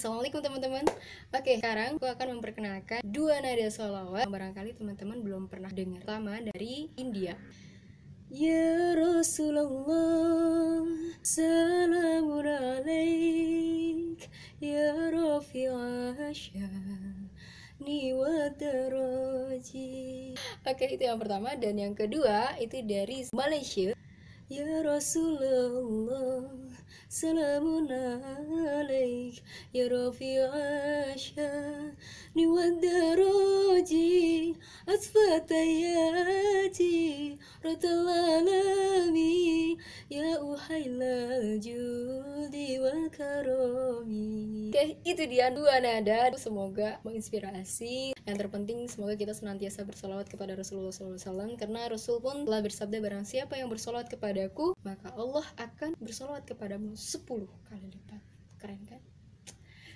Assalamualaikum teman-teman. Oke sekarang aku akan memperkenalkan dua nada sholawat yang Barangkali teman-teman belum pernah dengar Pertama dari India. Ya Rasulullah Salamun alaik. Ya Rafi'asya Ni wa daraji. Oke itu yang pertama. Dan yang kedua itu dari Malaysia. Ya Rasulullah Salamun alaik Ya Rafi'asya Ni wa daraji Asfatayati Rotalalami Ya uhailal judi wal karomi Oke itu dia. Dua nada Semoga menginspirasi. Yang terpenting semoga kita senantiasa bersolawat kepada Rasulullah SAW Karena Rasul pun telah bersabda barang siapa yang bersolawat kepadaku Maka Allah akan bersolawat kepadamu 10 kali lipat. Keren kan?